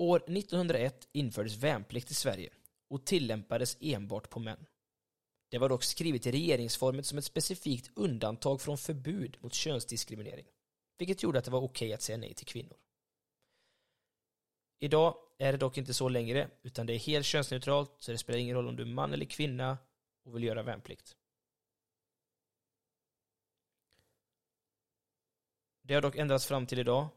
År 1901 infördes värnplikt i Sverige och tillämpades enbart på män. Det var dock skrivet i regeringsformen som ett specifikt undantag från förbud mot könsdiskriminering, vilket gjorde att det var okej att säga nej till kvinnor. Idag är det dock inte så längre, utan det är helt könsneutralt, så det spelar ingen roll om du är man eller kvinna och vill göra värnplikt. Det har dock ändrats fram till idag,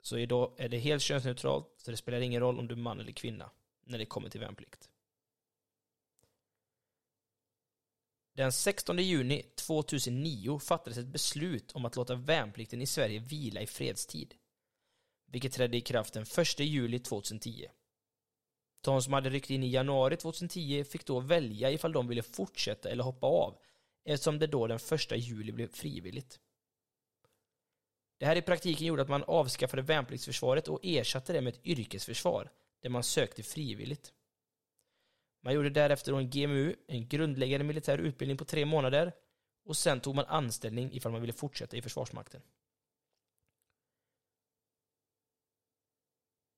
så idag är det helt könsneutralt, så det spelar ingen roll om du är man eller kvinna när det kommer till värnplikt. Den 16 juni 2009 fattades ett beslut om att låta värnplikten i Sverige vila i fredstid, vilket trädde i kraft den 1 juli 2010. De som hade ryckt in i januari 2010 fick då välja ifall de ville fortsätta eller hoppa av, eftersom det då den 1 juli blev frivilligt. Det här i praktiken gjorde att man avskaffade värnpliktsförsvaret och ersatte det med ett yrkesförsvar, där man sökte frivilligt. Man gjorde därefter en GMU, en grundläggande militär utbildning på tre månader, och sen tog man anställning ifall man ville fortsätta i Försvarsmakten.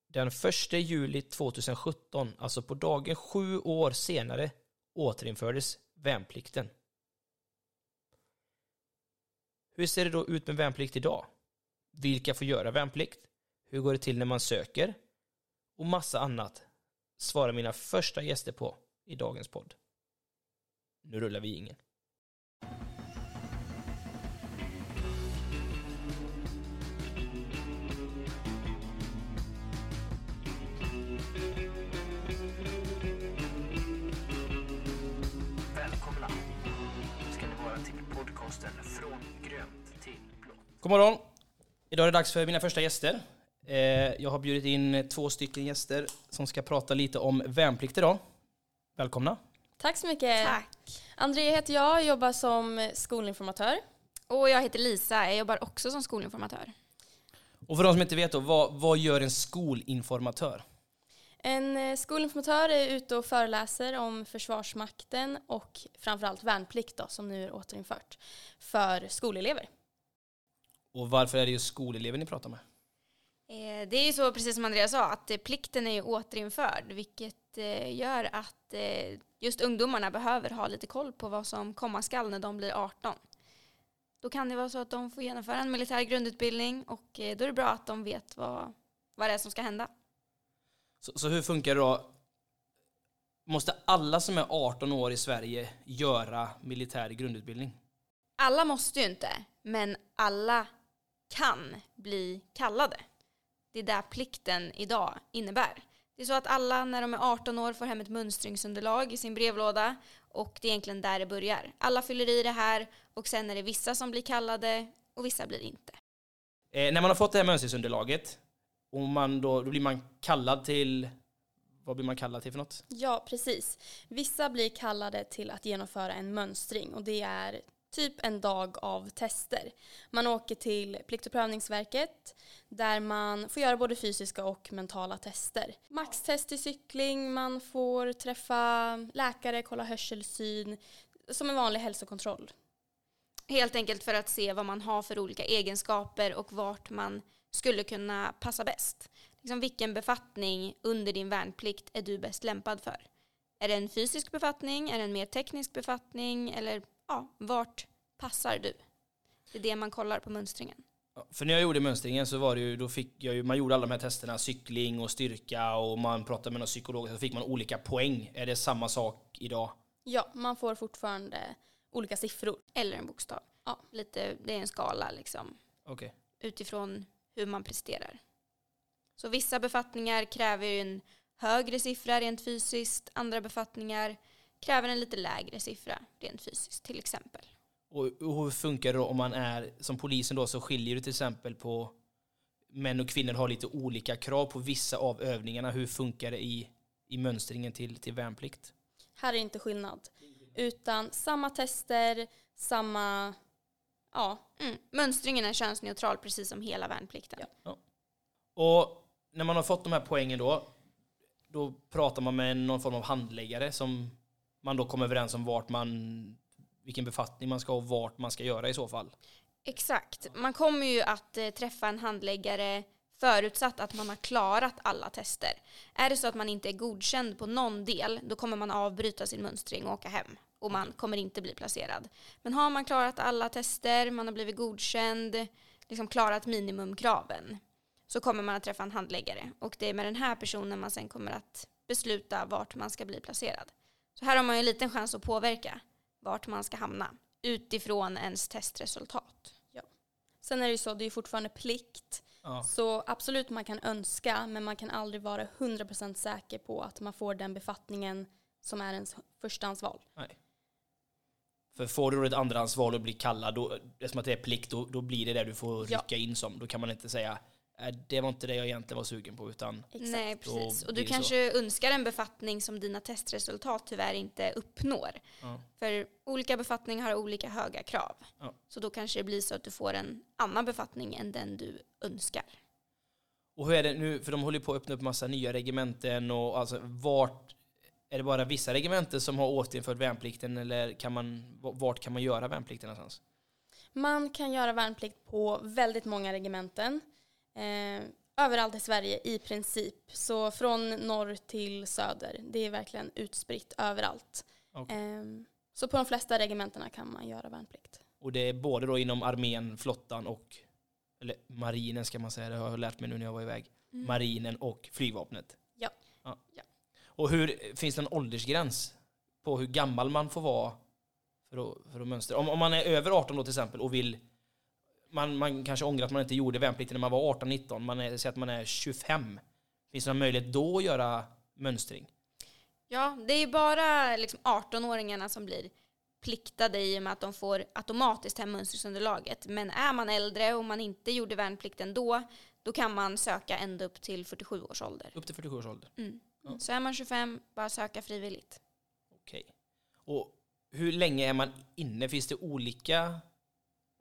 Den 1 juli 2017, alltså på dagen sju år senare, återinfördes värnplikten. Hur ser det då ut med värnplikt idag? Vilka får göra värnplikt? Hur går det till när man söker? Och massa annat svarar mina första gäster på i dagens podd. Nu rullar vi ingen. Välkomna ska ni vara till podcasten Från grönt till blått. God morgon! Idag är det dags för mina första gäster. Eh, Jag har bjudit in två stycken gäster som ska prata lite om värnplikt idag. Välkomna! Tack så mycket. Tack. Andrea heter jag, jobbar som skolinformatör. Och jag heter Lisa, jag jobbar också som skolinformatör. Och för de som inte vet då, vad, vad gör en skolinformatör? En eh, skolinformatör är ute och föreläser om Försvarsmakten och framförallt värnplikt då, som nu är återinfört för skolelever. Och varför är det just skolelever ni pratar med? Eh, Det är ju så, precis som Andreas sa, att eh, plikten är ju återinförd, vilket eh, gör att just ungdomarna behöver ha lite koll på vad som komma skall när de blir 18. Då kan det vara så att de får genomföra en militär grundutbildning och då är det bra att de vet vad, vad det är som ska hända. Så, så hur funkar det då? Måste alla som är 18 år i Sverige göra militär grundutbildning? Alla måste ju inte, men alla kan bli kallade. Det är där plikten idag innebär. Det är så att alla när de är 18 år får hem ett mönstringsunderlag i sin brevlåda och det är egentligen där det börjar. Alla fyller i det här och sen är det vissa som blir kallade och vissa blir inte. Eh, när man har fått det här mönstringsunderlaget och man då, då blir man kallad till... Vad blir man kallad till för något? Ja, precis. Vissa blir kallade till att genomföra en mönstring och det är typ en dag av tester. Man åker till Plikt och prövningsverket där man får göra både fysiska och mentala tester. Maxtest i cykling, man får träffa läkare, kolla hörselsyn, som en vanlig hälsokontroll. Helt enkelt för att se vad man har för olika egenskaper och vart man skulle kunna passa bäst. Liksom vilken befattning under din värnplikt är du bäst lämpad för? Är det en fysisk befattning? Är det en mer teknisk befattning? Eller ja, vart passar du? Det är det man kollar på mönstringen. Ja, För när jag gjorde mönstringen så var det ju, då fick jag ju, man gjorde alla de här testerna, cykling och styrka och man pratade med någon psykolog, så fick man olika poäng. Är det samma sak idag? Ja, man får fortfarande olika siffror. Eller en bokstav. Ja. Lite, det är en skala liksom, Okej. utifrån hur man presterar. Så vissa befattningar kräver ju en högre siffra rent fysiskt, andra befattningar kräver en lite lägre siffra rent fysiskt till exempel. Och, och hur funkar det då om man är, som polisen då, så skiljer det till exempel på män och kvinnor har lite olika krav på vissa av övningarna. Hur funkar det i, i mönstringen till, till värnplikt? Här är inte skillnad. Utan samma tester, samma... Ja, Mm. Mönstringen är könsneutral precis som hela värnplikten. Och när man har fått de här poängen då, då pratar man med någon form av handläggare som man då kommer överens om vart man, vilken befattning man ska ha och vart man ska göra i så fall. Exakt. Man kommer ju att eh, träffa en handläggare förutsatt att man har klarat alla tester. Är det så att man inte är godkänd på någon del, då kommer man avbryta sin mönstring och åka hem. Och man kommer inte bli placerad. Men har man klarat alla tester, man har blivit godkänd, liksom klarat minimumkraven, så kommer man att träffa en handläggare. Och det är med den här personen man sen kommer att besluta vart man ska bli placerad. Så här har man ju en liten chans att påverka vart man ska hamna utifrån ens testresultat. Sen är det ju så, det är ju fortfarande plikt. Ja. Så absolut man kan önska, men man kan aldrig vara 100% säker på att man får den befattningen som är ens förstahandsval. Nej. För får du ett andrahandsval och blir kallad, då, eftersom att det är plikt, då, då blir det det du får Ja. rycka in som. Då kan man inte säga "Äh, det var inte det jag egentligen var sugen på, utan Exakt. Nej, precis. Och du kanske önskar en befattning som dina testresultat tyvärr inte uppnår. Ja. För olika befattningar har olika höga krav. Ja. Så då kanske det blir så att du får en annan befattning än den du önskar. Och hur är det nu, för de håller på att öppna upp massa nya regementen och alltså vart, är det bara vissa regementen som har återinfört värnplikten eller kan man, vart kan man göra värnplikten någonstans? Man kan göra värnplikt på väldigt många regementen. Eh, överallt i Sverige i princip. Så från norr till söder. Det är verkligen utspritt överallt. Okej. Eh, så på de flesta regementena kan man göra värnplikt. Och det är både då inom armén, flottan och, eller marinen ska man säga, det har jag lärt mig nu när jag var iväg. Marinen och flygvapnet. Ja. ja. Ja. Och hur, finns det en åldersgräns på hur gammal man får vara för att, för att mönstra? Om, om man är över 18 då till exempel och vill man, man kanske ångrar att man inte gjorde värnplikten när man var 18-19, man är, säger att man är 25. Finns det någon möjlighet då att göra mönstring? Ja, det är ju bara liksom 18-åringarna som blir pliktade i och med att de får automatiskt hem mönstringsunderlaget. Men är man äldre och man inte gjorde värnplikten då, då kan man söka ända upp till 47 års ålder. Upp till 47 års ålder? Mm. Ja. Så är man 25, bara söka frivilligt. Okej. Och hur länge är man inne? Finns det olika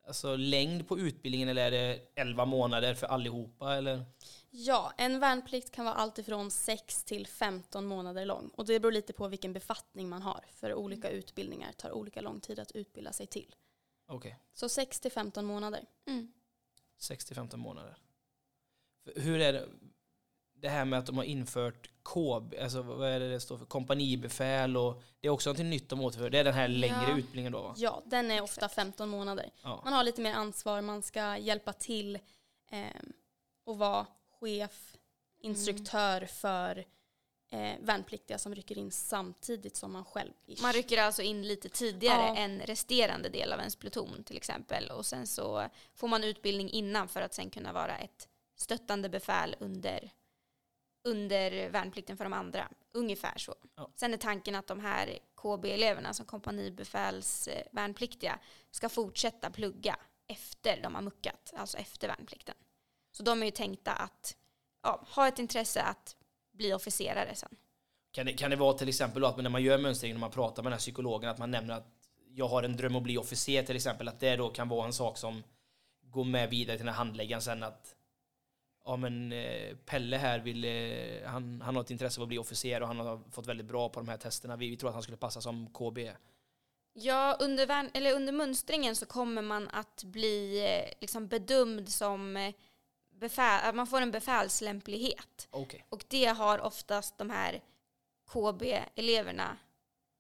alltså, längd på utbildningen eller är det 11 månader för allihopa? Eller? Ja, en värnplikt kan vara allt ifrån 6 till 15 månader lång. Och det beror lite på vilken befattning man har. För olika utbildningar tar olika lång tid att utbilda sig till. Okej, Så 6 till 15 månader. Mm. 6-15 månader. För Hur är det, det här med att de har infört KB, alltså vad är det det står för? Kompanibefäl och det är också någonting nytt de återför. Det är den här längre Ja. utbildningen då va? Ja, den är ofta 15 månader. Ja. Man har lite mer ansvar, man ska hjälpa till eh, och vara chef, instruktör för eh, värnpliktiga som rycker in samtidigt som man själv. ish. Man rycker alltså in lite tidigare Ja. än resterande del av ens pluton till exempel. Och sen så får man utbildning innan för att sen kunna vara ett stöttande befäl under, under värnplikten för de andra. Ungefär så. Ja. Sen är tanken att de här KB-eleverna som kompanibefäls eh, värnpliktiga ska fortsätta plugga efter de har muckat, alltså efter värnplikten. Så de är ju tänkta att ja, ha ett intresse att bli officerare sen. Kan det, kan det vara till exempel att när man gör mönstringen och man pratar med den här psykologen att man nämner att jag har en dröm att bli officer till exempel, att det då kan vara en sak som går med vidare till den här handläggaren sen att ja men eh, Pelle här vill, eh, han, han har ett intresse av att bli officer och han har fått väldigt bra på de här testerna. Vi, vi tror att han skulle passa som KB. Ja, under, eller under mönstringen så kommer man att bli eh, liksom bedömd som befäl, man får en befälslämplighet. Okej. Och det har oftast de här KB-eleverna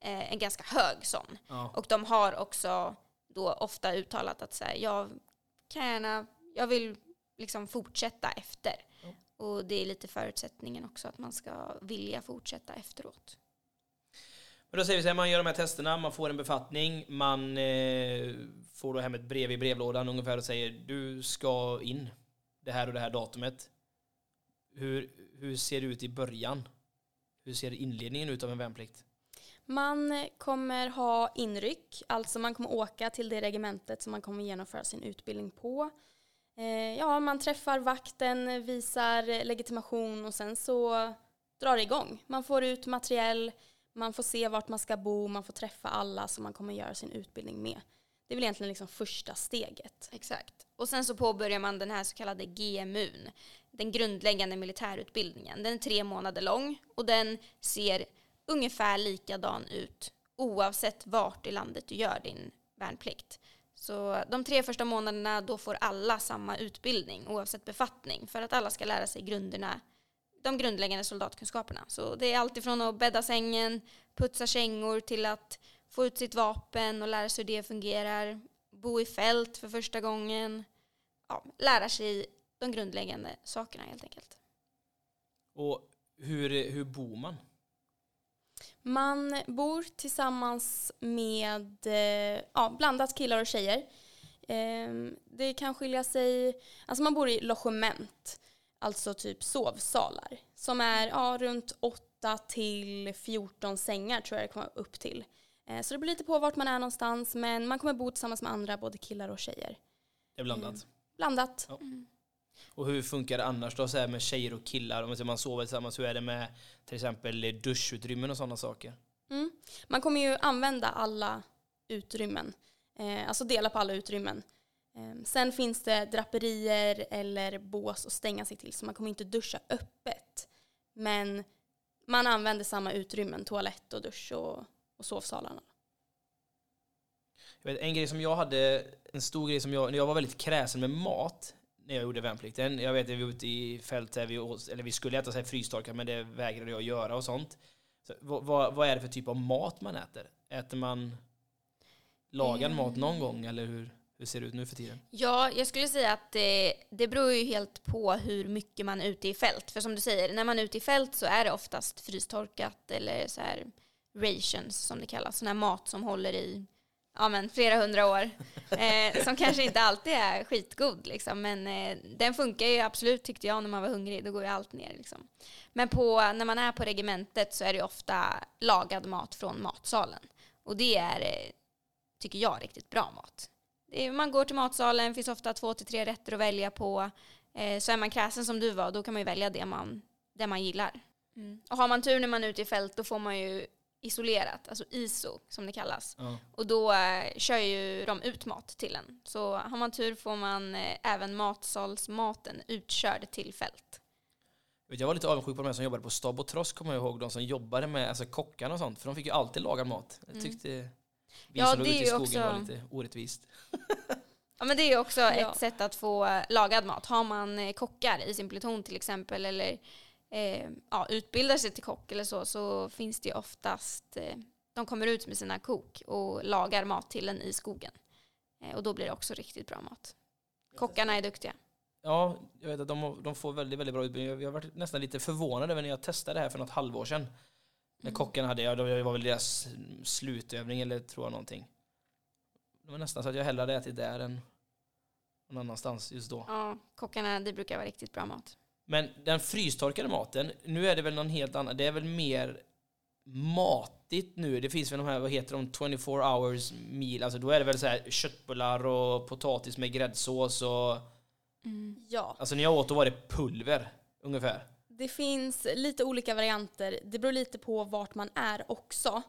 eh, en ganska hög sån. Ja. Och de har också då ofta uttalat att så här, jag kan gärna, jag vill liksom fortsätta efter. Ja. Och det är lite förutsättningen också att man ska vilja fortsätta efteråt. Men då säger vi så här, man gör de här testerna, man får en befattning, man eh, får då hem ett brev i brevlådan ungefär och säger du ska in det här och det här datumet. Hur, hur ser det ut i början? Hur ser inledningen ut av en värnplikt? Man kommer ha inryck, alltså man kommer åka till det regementet som man kommer genomföra sin utbildning på. Eh, ja, man träffar vakten, visar legitimation och sen så drar det igång. Man får ut materiell, man får se vart man ska bo, man får träffa alla som man kommer göra sin utbildning med. Det är väl egentligen liksom första steget. Exakt. Och sen så påbörjar man den här så kallade GMUn, den grundläggande militärutbildningen. Den är tre månader lång och den ser ungefär likadan ut oavsett vart i landet du gör din värnplikt. Så de tre första månaderna då får alla samma utbildning oavsett befattning för att alla ska lära sig grunderna, de grundläggande soldatkunskaperna. Så det är alltifrån att bädda sängen, putsa kängor till att få ut sitt vapen och lära sig hur det fungerar, bo i fält för första gången, ja, lära sig de grundläggande sakerna helt enkelt. Och hur, hur bor man? Man bor tillsammans med eh, ja, blandat killar och tjejer. Ehm, Det kan skilja sig, alltså man bor i logement, alltså typ sovsalar, som är ja, runt 8 till 14 sängar tror jag det kommer upp till. Eh, Så det beror lite på vart man är någonstans, men man kommer bo tillsammans med andra, både killar och tjejer. Det är blandat. Mm. Blandat. Och hur funkar det annars då så här med tjejer och killar? Om man sover tillsammans, hur är det med till exempel duschutrymmen och sådana saker? Mm. Man kommer ju använda alla utrymmen, eh, alltså dela på alla utrymmen. Eh, sen finns det draperier eller bås att stänga sig till så man kommer inte duscha öppet. Men man använder samma utrymmen, toalett och dusch och, och sovsalarna. Vet, en grej som jag hade, en stor grej som jag, när jag var väldigt kräsen med mat när jag gjorde värnplikten. Jag vet att vi var ute i fält, vi, eller vi skulle äta så här frystorkar men det vägrade jag göra och sånt. Så, vad, vad, vad är det för typ av mat man äter? Äter man lagad mat någon gång eller hur, hur ser det ut nu för tiden? Ja, jag skulle säga att det, det beror ju helt på hur mycket man är ute i fält. För som du säger, när man är ute i fält så är det oftast frystorkat eller så här rations som det kallas. Sån här mat som håller i ja, men flera hundra år. Eh, som kanske inte alltid är skitgod liksom. Men eh, den funkar ju absolut tyckte jag när man var hungrig. Då går ju allt ner liksom. Men på, när man är på regementet så är det ofta lagad mat från matsalen. Och det är, eh, tycker jag, riktigt bra mat. Är, man går till matsalen, finns ofta två till tre rätter att välja på. Eh, så är man kräsen som du var, då kan man ju välja det man, det man gillar. Mm. Och har man tur när man är ute i fält, då får man ju isolerat, alltså ISO som det kallas. Ja. Och då eh, kör ju de ut mat till en. Så har man tur får man eh, även matsalsmaten utkörd till fält. Jag var lite avundsjuk på de här som jobbade på Stab och Tross, kommer jag ihåg, de som jobbade med alltså, kockarna och sånt, för de fick ju alltid laga mat. Jag Mm. tyckte vi Ja, som låg ute i skogen var också- lite orättvist. Ja men det är ju också Ja. ett sätt att få lagad mat. Har man eh, kockar i sin pluton till exempel eller eh, ja, utbildar sig till kock eller så så finns det ju oftast, eh, de kommer ut med sina kok och lagar mat till en i skogen. Eh, och då blir det också riktigt bra mat. Kockarna är duktiga. Ja, jag vet att de, de får väldigt, väldigt bra utbildning. Jag- var nästan lite förvånad över när jag testade det här för något halvår sedan. När Mm. kockarna hade, ja, det var väl deras slutövning eller tror jag någonting. Det var nästan så att jag hellre hade ätit där än någon annanstans just då. Ja, kockarna, det brukar vara riktigt bra mat. Men den frystorkade maten, nu är det väl någon helt annan, det är väl mer matigt nu. Det finns väl de här, vad heter de, 24 hours meal, alltså då är det väl så här köttbullar och potatis med gräddsås och Ja, alltså när jag åt då var det pulver ungefär. det finns lite olika varianter. Det beror lite på vart man är också.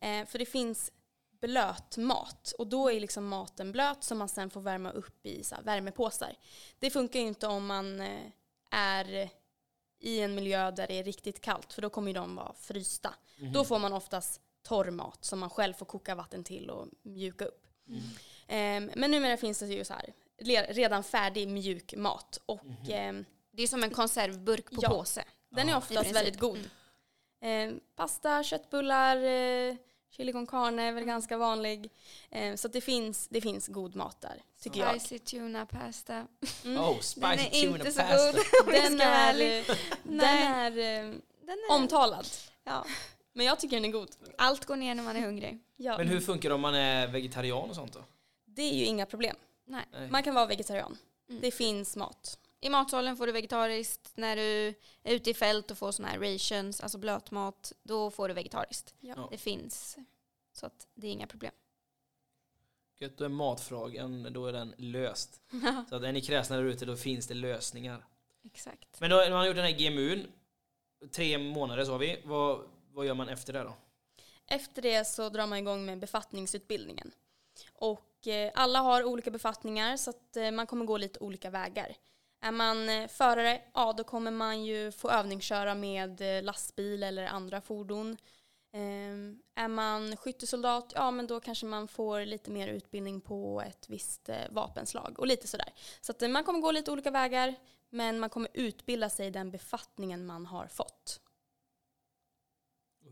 Eh, för det finns blöt mat och då är liksom maten blöt som man sen får värma upp i så här, värmepåsar. Det funkar ju inte om man eh, är i en miljö där det är riktigt kallt för då kommer ju de vara frysta. Då får man oftast torr mat som man själv får koka vatten till och mjuka upp. Ehm, men numera finns det ju så här redan färdig mjuk mat och ehm, Det är som en konservburk på Ja. påse. den är Ja. I oftast väldigt god. Ehm, pasta, köttbullar, eh, chili con carne är väl ganska vanlig. Ehm, så att det finns, det finns god mat där, tycker jag. Spicy tuna pasta. Mm. Oh, Den spicy är tuna inte så god. Den är, eh, den Nej. är eh, Den är, omtalad. ja. Men jag tycker den är god. Allt går ner när man är hungrig. Ja. Men hur funkar det om man är vegetarian och sånt då? Det är ju inga problem. Nej. Nej. Man kan vara vegetarian. Mm. Det finns mat. I matsalen får du vegetariskt. När du är ute i fält och får såna här rations, alltså blötmat, då får du vegetariskt. Ja. Det finns. Så att det är inga problem. Gött, då är matfrågan, då är den löst. Så att är ni kräsna där ute, då finns det lösningar. Exakt. Men då, när man har gjort den här GMUn, tre månader sa vi, vad, vad gör man efter det då? Efter det så drar man igång med befattningsutbildningen. Och eh, alla har olika befattningar så att eh, man kommer gå lite olika vägar. Är man eh, förare, ja då kommer man ju få övningsköra med eh, lastbil eller andra fordon. Ehm, är man skyttesoldat, ja men då kanske man får lite mer utbildning på ett visst eh, vapenslag och lite sådär. Så att eh, man kommer gå lite olika vägar, men man kommer utbilda sig i den befattningen man har fått.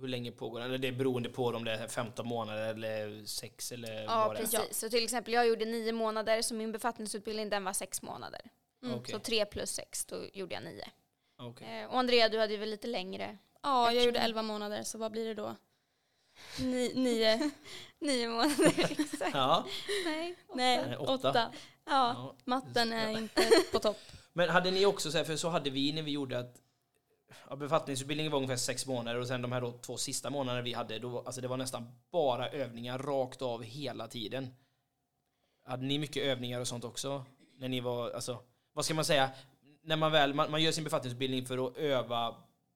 Hur länge pågår den? Det är beroende på om det är 15 månader eller 6 eller Ja, vad det är. precis. Så till exempel jag gjorde nio månader, så min befattningsutbildning den var sex månader. Mm. Okej. Så tre plus sex, då gjorde jag nio. Okej. Eh, och Andrea, du hade ju väl lite längre? Ja, jag Eftersom- gjorde 11 månader, så vad blir det då? Ni, nio? Nio månader, exakt. Ja. Nej. Nej, Nej, åtta. åtta. Ja. ja. Matten är inte på topp. Men hade ni också, så här, för så hade vi när vi gjorde att ja, befattningsutbildningen var ungefär sex månader och sen de här då två sista månaderna vi hade, då, alltså det var nästan bara övningar rakt av hela tiden. Hade ni mycket övningar och sånt också? När ni var, alltså, vad ska man säga? När man väl, man, man gör sin befattningsutbildning för att öva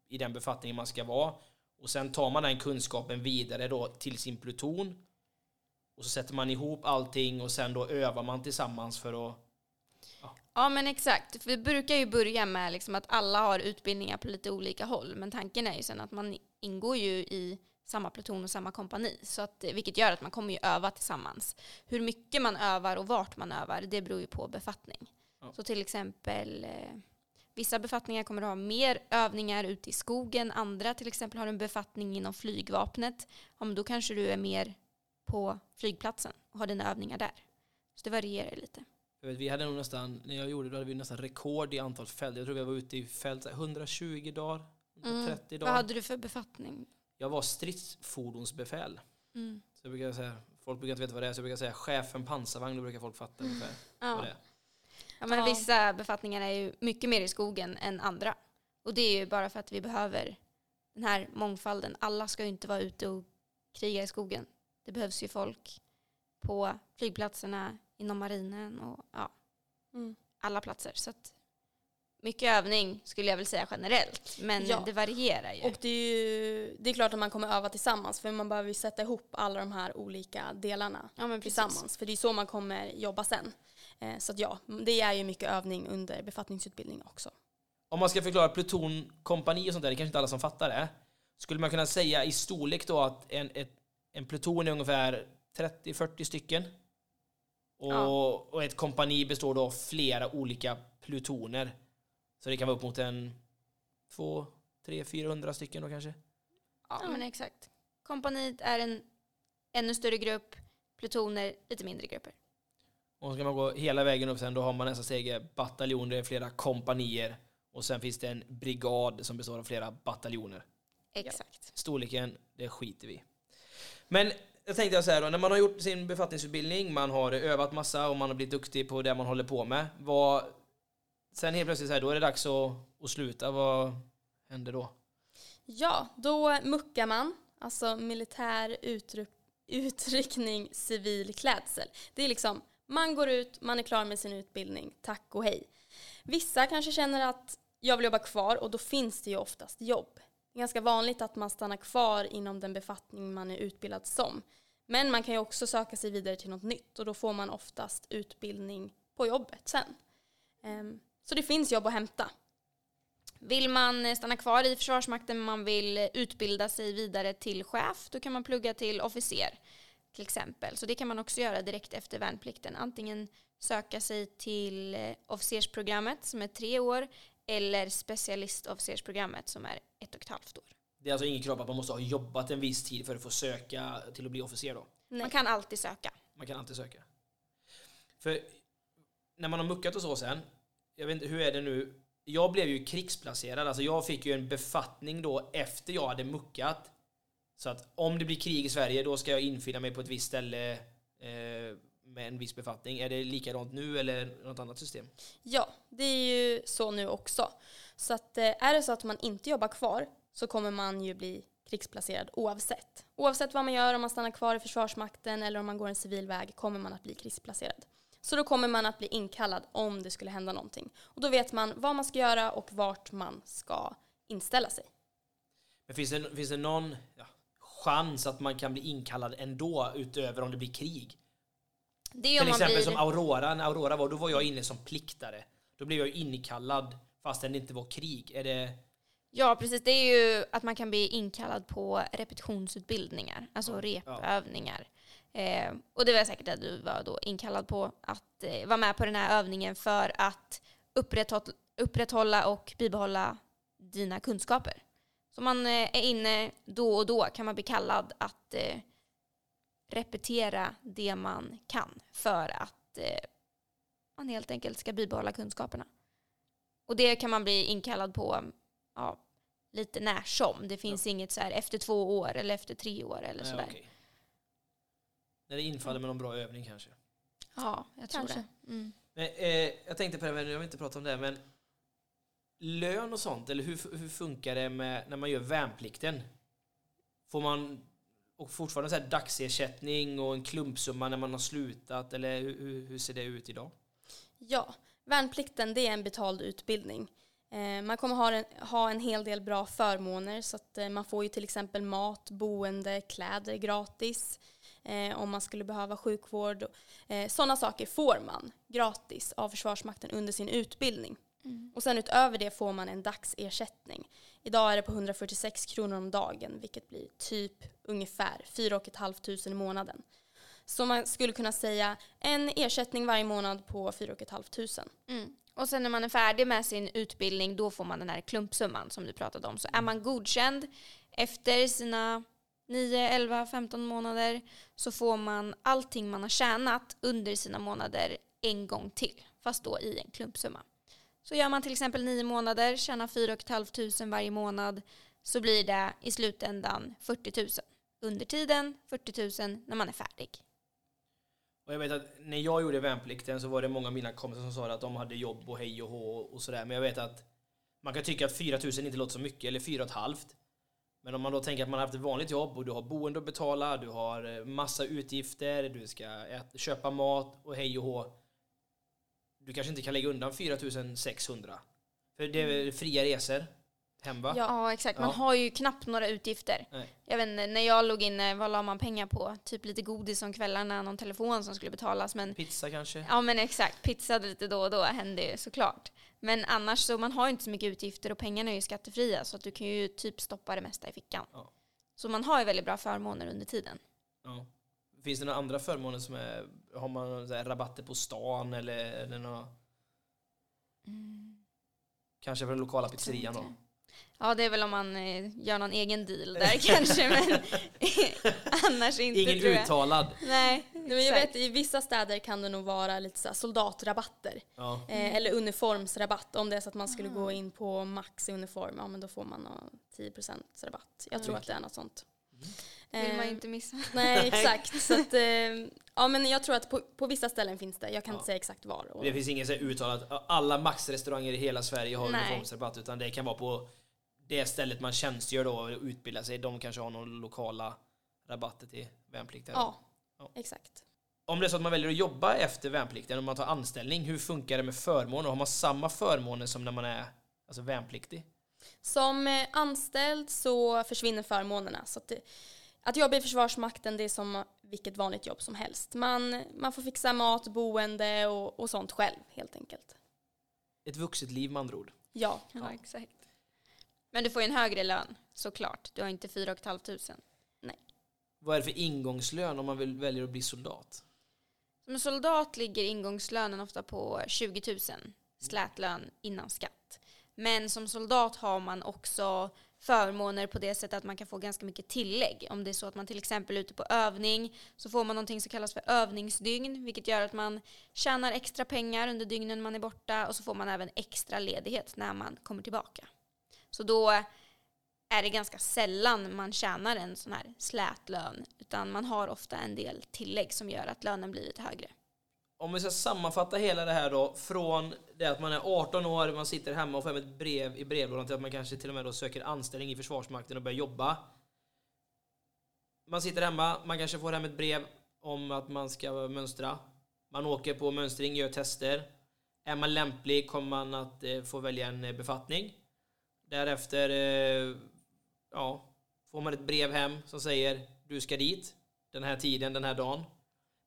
i den befattningen man ska vara. Och sen tar man den kunskapen vidare då till sin pluton. Och så sätter man ihop allting och sen då övar man tillsammans för att Ja men exakt, för vi brukar ju börja med liksom att alla har utbildningar på lite olika håll, men tanken är ju sen att man ingår ju i samma pluton och samma kompani, så att, vilket gör att man kommer ju öva tillsammans. Hur mycket man övar och vart man övar, det beror ju på befattning. Ja. Så till exempel eh, Vissa befattningar kommer att ha mer övningar ute i skogen, andra till exempel har en befattning inom flygvapnet. Ja, men då kanske du är mer på flygplatsen och har dina övningar där. Så det varierar lite. Jag vet, vi hade nog nästan, när jag gjorde det, hade vi nästan rekord i antal fält. Jag tror vi var ute i fält så här 120 dagar, 130 Vad dagar. hade du för befattning? Jag var stridsfordonsbefäl. Mm. Så jag brukar säga, folk brukar inte veta vad det är, så jag brukar säga chefen pansarvagn, då brukar folk fatta ungefär vad Ja. det är. Ja, men Ja. vissa befattningar är ju mycket mer i skogen än andra. Och det är ju bara för att vi behöver den här mångfalden. Alla ska ju inte vara ute och kriga i skogen. Det behövs ju folk på flygplatserna, inom marinen och ja, Mm. alla platser. Så att mycket övning skulle jag väl säga generellt. Men Ja. det varierar ju. Och det är ju det är klart att man kommer öva tillsammans för man behöver ju sätta ihop alla de här olika delarna ja, tillsammans. För det är så man kommer jobba sen. Eh, Så att ja, det är ju mycket övning under befattningsutbildning också. Om man ska förklara pluton, kompani och sånt där, det är kanske inte alla som fattar det. Skulle man kunna säga i storlek då att en, ett, en pluton är ungefär 30-40 stycken? Och, Ja. och ett kompani består då av flera olika plutoner. Så det kan vara upp mot en 2, 3, 400 stycken då kanske? Ja, Ja. men exakt. Kompaniet är en ännu större grupp, plutoner lite mindre grupper. Och ska man gå hela vägen upp sen, då har man nästa steg bataljon, det är flera kompanier. Och sen finns det en brigad som består av flera bataljoner. Exakt. Storleken, det skiter vi. Men jag tänkte så här då, när man har gjort sin befattningsutbildning, man har övat massa och man har blivit duktig på det man håller på med. Vad, sen helt plötsligt så här, då är det dags att, att sluta. Vad händer då? Ja, då muckar man, alltså militär utryck, utryckning, civil klädsel. Det är liksom, man går ut, man är klar med sin utbildning, tack och hej. Vissa kanske känner att jag vill jobba kvar och då finns det ju oftast jobb. Det är ganska vanligt att man stannar kvar inom den befattning man är utbildad som. Men man kan ju också söka sig vidare till något nytt och då får man oftast utbildning på jobbet sen. Ehm, så det finns jobb att hämta. Vill man stanna kvar i Försvarsmakten men man vill utbilda sig vidare till chef, då kan man plugga till officer till exempel. Så det kan man också göra direkt efter värnplikten. Antingen söka sig till eh, officersprogrammet som är tre år eller specialistofficersprogrammet som är ett och ett halvt år. Det är alltså inget krav på att man måste ha jobbat en viss tid för att få söka till att bli officer då? Nej. Man kan alltid söka. Man kan alltid söka. För när man har muckat och så sen, jag vet inte, hur är det nu? Jag blev ju krigsplacerad, alltså jag fick ju en befattning då efter jag hade muckat. Så att om det blir krig i Sverige, då ska jag infinna mig på ett visst ställe eh, med en viss befattning. Är det likadant nu eller något annat system? Ja, det är ju så nu också. Så att eh, är det så att man inte jobbar kvar så kommer man ju bli krigsplacerad oavsett. Oavsett vad man gör, om man stannar kvar i Försvarsmakten eller om man går en civil väg kommer man att bli krigsplacerad. Så då kommer man att bli inkallad om det skulle hända någonting. Och då vet man vad man ska göra och vart man ska inställa sig. Men finns det, finns det någon ja, chans att man kan bli inkallad ändå utöver om det blir krig? Det Till exempel blir... som Aurora, när Aurora var, då var jag inne som pliktare. Då blev jag inkallad fastän det inte var krig. Är det... Ja, precis. Det är ju att man kan bli inkallad på repetitionsutbildningar, alltså repövningar. Eh, och det var säkert det du var då inkallad på, att eh, vara med på den här övningen för att upprätthålla, upprätthålla och bibehålla dina kunskaper. Så man eh, är inne då och då kan man bli kallad att eh, repetera det man kan för att eh, man helt enkelt ska bibehålla kunskaperna. Och det kan man bli inkallad på ja, lite när som. Det finns inget så här efter två år eller efter tre år eller sådär. okej. När det infaller med någon bra övning kanske. Ja, jag tror Kanske. det. Mm. Men, eh, jag tänkte på det, här, jag vill inte prata om det, men lön och sånt, eller hur, hur funkar det med när man gör värnplikten? Får man och fortfarande så här dagsersättning och en klumpsumma när man har slutat, eller hur, hur, ser det ut idag? Ja, värnplikten det är en betald utbildning. Eh, man kommer ha en, ha en hel del bra förmåner så att eh, man får ju till exempel mat, boende, kläder gratis. Eh, om man skulle behöva sjukvård. Eh, Sådana saker får man gratis av Försvarsmakten under sin utbildning. Mm. Och sen utöver det får man en dagsersättning. Idag är det på 146 kronor om dagen vilket blir typ ungefär 4 500 i månaden. Så man skulle kunna säga en ersättning varje månad på 4 500. Mm. Och sen när man är färdig med sin utbildning då får man den här klumpsumman som du pratade om. Så är man godkänd efter sina 9, 11, 15 månader så får man allting man har tjänat under sina månader en gång till. Fast då i en klumpsumma. Så gör man till exempel nio månader, tjänar 4 500 varje månad så blir det i slutändan 40 000. Under tiden 40 000 när man är färdig. Och jag vet att när jag gjorde värnplikten så var det många av mina kompisar som sa att de hade jobb och hej och hå och sådär. Men jag vet att man kan tycka att 4 000 inte låter så mycket, eller 4 halvt. Men om man då tänker att man har haft ett vanligt jobb och du har boende att betala, du har eh, massa utgifter, du ska äta, köpa mat och hej och hå. Du kanske inte kan lägga undan 4600. För det är väl fria resor hem va? Ja. Ja, exakt. Man Ja. har ju knappt några utgifter. Nej. Jag vet inte, när jag låg inne, vad la man pengar på? Typ lite godis om kvällarna, någon telefon som skulle betalas. Men Pizza kanske? ja, men exakt. Pizza lite då och då händer ju såklart. Men annars så, man har ju inte så mycket utgifter och pengarna är ju skattefria så att du kan ju typ stoppa det mesta i fickan. Ja. Så man har ju väldigt bra förmåner under tiden. Ja. Finns det några andra förmåner som är, har man så här rabatter på stan eller, eller några, kanske för den lokala pizzerian då? Ja, det är väl om man eh, gör någon egen deal där kanske, men annars inte Ingen tror jag. uttalad. Nej, Nej, men jag vet, I vissa städer kan det nog vara lite så här soldatrabatter. Ja. Eh, eller uniformsrabatt. Om det är så att man skulle gå in på Max i uniform, ja men då får man nå 10% rabatt. Jag tror Mm. att det är något sånt. Vill man Eh, inte missa. Nej, exakt. så att, eh, ja men jag tror att på, på vissa ställen finns det. Jag kan Ja. inte säga exakt var. Och, Det finns här uttalat alla Max-restauranger i hela Sverige har uniformsrabatt utan det kan vara på det stället man tjänstgör då och utbildar sig. De kanske har några lokala rabatter till värnpliktiga. ja, Ja. exakt. Om det är så att man väljer att jobba efter värnplikten, om man tar anställning, hur funkar det med förmåner? Har man samma förmåner som när man är alltså, värnpliktig? Som eh, anställd så försvinner förmånerna. Så att, det, att jobba i Försvarsmakten det är som vilket vanligt jobb som helst. Man, man får fixa mat, boende och, och sånt själv helt enkelt. Ett vuxet liv med andra ord. Ja, Ja, exakt. Men du får ju en högre lön, såklart. Du har inte 4 500. Vad är det för ingångslön om man vill, väljer att bli soldat? Som en soldat ligger ingångslönen ofta på 20 000 slätlön innan skatt. Men som soldat har man också förmåner på det sättet att man kan få ganska mycket tillägg. Om det är så att man till exempel är ute på övning så får man någonting som kallas för övningsdygn vilket gör att man tjänar extra pengar under dygnen man är borta och så får man även extra ledighet när man kommer tillbaka. Så då är det ganska sällan man tjänar en sån här slätlön utan man har ofta en del tillägg som gör att lönen blir lite högre. Om vi ska sammanfatta hela det här då, från det att man är 18 år, man sitter hemma och får hem ett brev i brevlådan till att man kanske till och med då söker anställning i Försvarsmakten och börjar jobba. Man sitter hemma, man kanske får hem ett brev om att man ska mönstra. Man åker på mönstring, gör tester. Är man lämplig kommer man att eh, få välja en eh, befattning. Därefter eh, ja, får man ett brev hem som säger du ska dit den här tiden, den här dagen.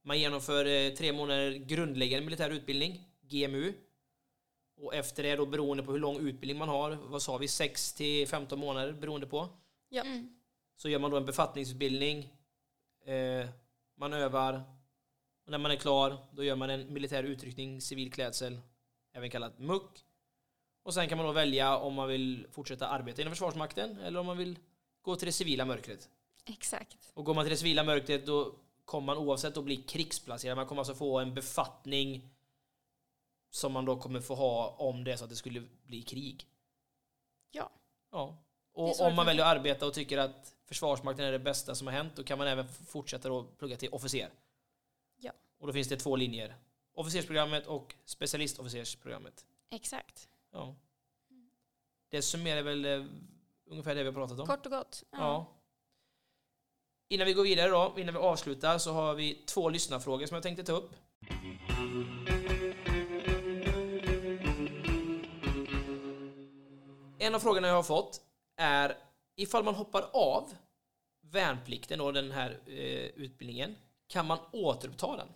Man genomför eh, tre månader grundläggande militär utbildning, GMU. Och efter det då beroende på hur lång utbildning man har, vad sa vi, 6 till 15 månader beroende på. Ja. Mm. Så gör man då en befattningsutbildning, eh, man övar, och när man är klar då gör man en militär utryckning, civil klädsel, även kallat muck. Och sen kan man då välja om man vill fortsätta arbeta inom Försvarsmakten eller om man vill gå till det civila mörkret. Exakt. Och går man till det civila mörkret då kommer man oavsett att bli krigsplacerad. Man kommer alltså få en befattning som man då kommer få ha om det är så att det skulle bli krig. Ja. Ja. Och om man väljer att arbeta och tycker att Försvarsmakten är det bästa som har hänt, då kan man även fortsätta då plugga till officer. Ja. Och då finns det två linjer. Officersprogrammet och specialistofficersprogrammet. Exakt. Ja. Det summerar väl eh, ungefär det vi har pratat om. Kort och gott. Ja. Innan vi går vidare då, innan vi avslutar, så har vi två lyssnarfrågor som jag tänkte ta upp. En av frågorna jag har fått är ifall man hoppar av värnplikten och den här eh, utbildningen, kan man återuppta den?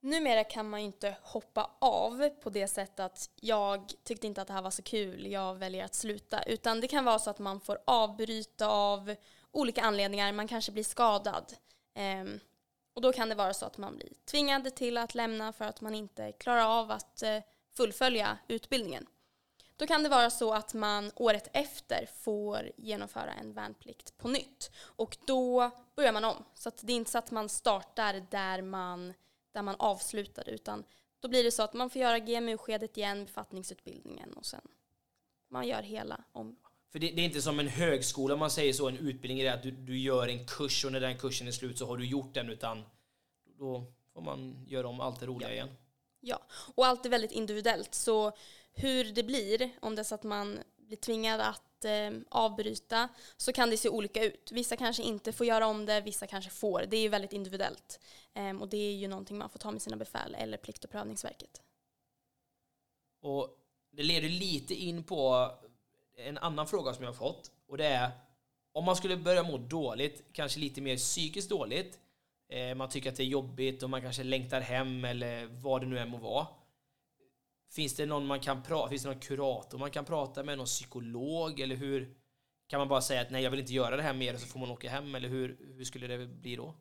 Numera kan man ju inte hoppa av på det sättet att jag tyckte inte att det här var så kul, jag väljer att sluta. Utan det kan vara så att man får avbryta av olika anledningar, man kanske blir skadad. Ehm, och då kan det vara så att man blir tvingad till att lämna för att man inte klarar av att eh, fullfölja utbildningen. Då kan det vara så att man året efter får genomföra en värnplikt på nytt. Och då börjar man om. Så att det är inte så att man startar där man, där man avslutade utan då blir det så att man får göra GMU-skedet igen, befattningsutbildningen och sen man gör hela om. För det, det är inte som en högskola, om man säger så, en utbildning är att du, du gör en kurs och när den kursen är slut så har du gjort den, utan då får man göra om allt det roliga igen. Ja, och allt är väldigt individuellt. Så hur det blir, om det är så att man blir tvingad att eh, avbryta, så kan det se olika ut. Vissa kanske inte får göra om det, vissa kanske får. Det är ju väldigt individuellt. Ehm, och det är ju någonting man får ta med sina befäl eller Plikt och prövningsverket. Och det leder lite in på en annan fråga som jag har fått. Och det är om man skulle börja må dåligt, kanske lite mer psykiskt dåligt. Eh, man tycker att det är jobbigt och man kanske längtar hem eller vad det nu än må vara. Finns det någon man kan prata, finns det någon kurator man kan prata med, någon psykolog eller hur? Kan man bara säga att nej jag vill inte göra det här mer och så får man åka hem eller hur, hur skulle det bli då?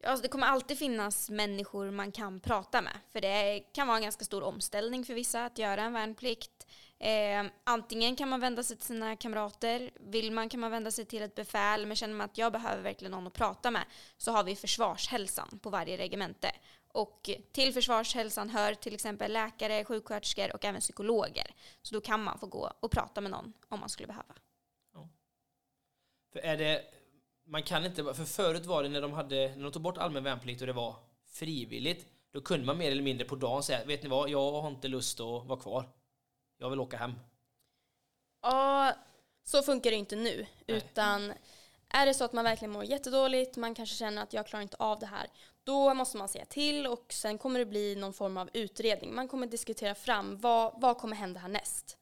Ja, alltså det kommer alltid finnas människor man kan prata med. För det kan vara en ganska stor omställning för vissa att göra en värnplikt. Eh, antingen kan man vända sig till sina kamrater. Vill man kan man vända sig till ett befäl. Men känner man att jag behöver verkligen någon att prata med så har vi försvarshälsan på varje regemente. Och till försvarshälsan hör till exempel läkare, sjuksköterskor och även psykologer. Så då kan man få gå och prata med någon om man skulle behöva. För är det, man kan inte, för förut var det när de, hade, när de tog bort allmän värnplikt och det var frivilligt, då kunde man mer eller mindre på dagen säga, vet ni vad, jag har inte lust att vara kvar. Jag vill åka hem. Ja, så funkar det inte nu. Utan är det så att man verkligen mår jättedåligt, man kanske känner att jag klarar inte av det här, då måste man säga till och sen kommer det bli någon form av utredning. Man kommer diskutera fram vad, vad kommer hända härnäst.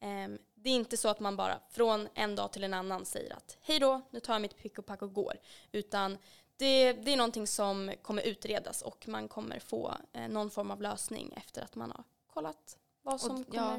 Ehm, det är inte så att man bara från en dag till en annan säger att hej då, nu tar jag mitt pick och pack och går. Utan det, det är någonting som kommer utredas och man kommer få eh, någon form av lösning efter att man har kollat vad som Och- ja.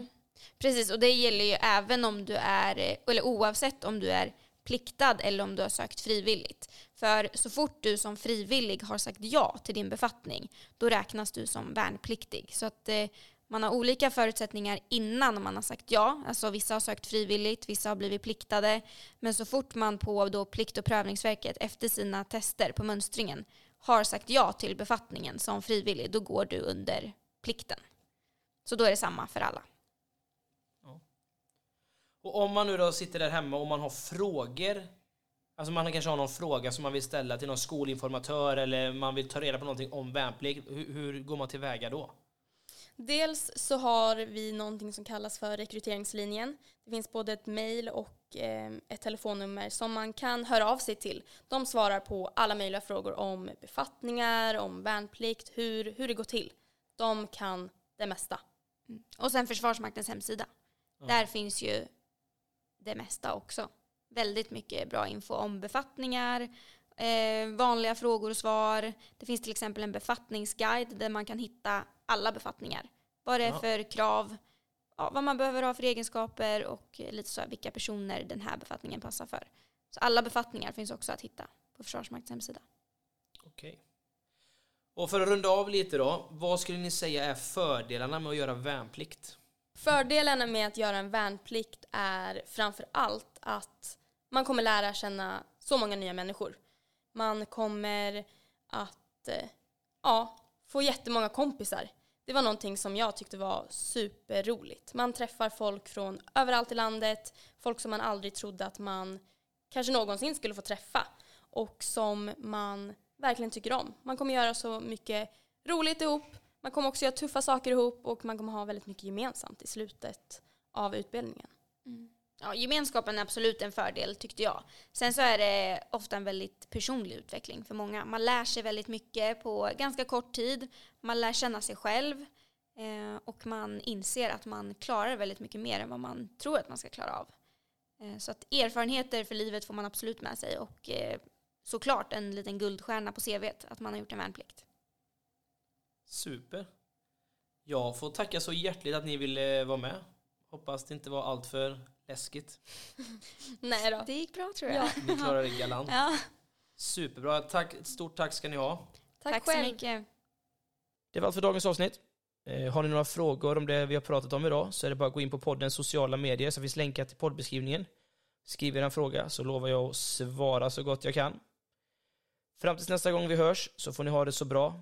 Precis, och det gäller ju även om du är, eh, eller oavsett om du är pliktad eller om du har sökt frivilligt. För så fort du som frivillig har sagt ja till din befattning, då räknas du som värnpliktig. Så att eh, man har olika förutsättningar innan man har sagt ja. Alltså vissa har sökt frivilligt, vissa har blivit pliktade. Men så fort man på då Plikt och prövningsverket efter sina tester på mönstringen har sagt ja till befattningen som frivillig, då går du under plikten. Så då är det samma för alla. Och om man nu då sitter där hemma och man har frågor, alltså man kanske har någon fråga som man vill ställa till någon skolinformatör eller man vill ta reda på någonting om värnplikt, hur, hur går man tillväga då? Dels så har vi någonting som kallas för rekryteringslinjen. Det finns både ett mejl och eh, ett telefonnummer som man kan höra av sig till. De svarar på alla möjliga frågor om befattningar, om värnplikt, hur, hur det går till. De kan det mesta. Och sen Försvarsmaktens hemsida. Där finns ju det mesta också. Väldigt mycket bra info om befattningar, eh, vanliga frågor och svar. Det finns till exempel en befattningsguide där man kan hitta alla befattningar. Vad det är Ja. för krav, ja, vad man behöver ha för egenskaper och eh, lite så här, vilka personer den här befattningen passar för. Så alla befattningar finns också att hitta på Försvarsmaktens hemsida. Okej. Och för att runda av lite då, vad skulle ni säga är fördelarna med att göra värnplikt? Fördelarna med att göra en värnplikt är framför allt att man kommer lära känna så många nya människor. Man kommer att eh, ja, få jättemånga kompisar. Det var någonting som jag tyckte var superroligt. Man träffar folk från överallt i landet, folk som man aldrig trodde att man kanske någonsin skulle få träffa och som man verkligen tycker om. Man kommer göra så mycket roligt ihop, man kommer också göra tuffa saker ihop och man kommer ha väldigt mycket gemensamt i slutet av utbildningen. Mm. Ja, gemenskapen är absolut en fördel tyckte jag. Sen så är det ofta en väldigt personlig utveckling för många. Man lär sig väldigt mycket på ganska kort tid. Man lär känna sig själv eh, och man inser att man klarar väldigt mycket mer än vad man tror att man ska klara av. Eh, så att erfarenheter för livet får man absolut med sig och eh, såklart en liten guldstjärna på CVt att man har gjort en värnplikt. Super. Jag får tacka så hjärtligt att ni ville vara med. Hoppas det inte var allt för läskigt. Nej då. Det gick bra tror jag. Ja. Ni klarade det galant. Ja, Superbra. Tack, stort tack ska ni ha. Tack, tack så själv. mycket. Det var allt för dagens avsnitt. Eh, Har ni några frågor om det vi har pratat om idag så är det bara att gå in på poddens sociala medier så finns länkar till poddbeskrivningen. Skriv er en fråga så lovar jag att svara så gott jag kan. Fram tills nästa gång vi hörs så får ni ha det så bra.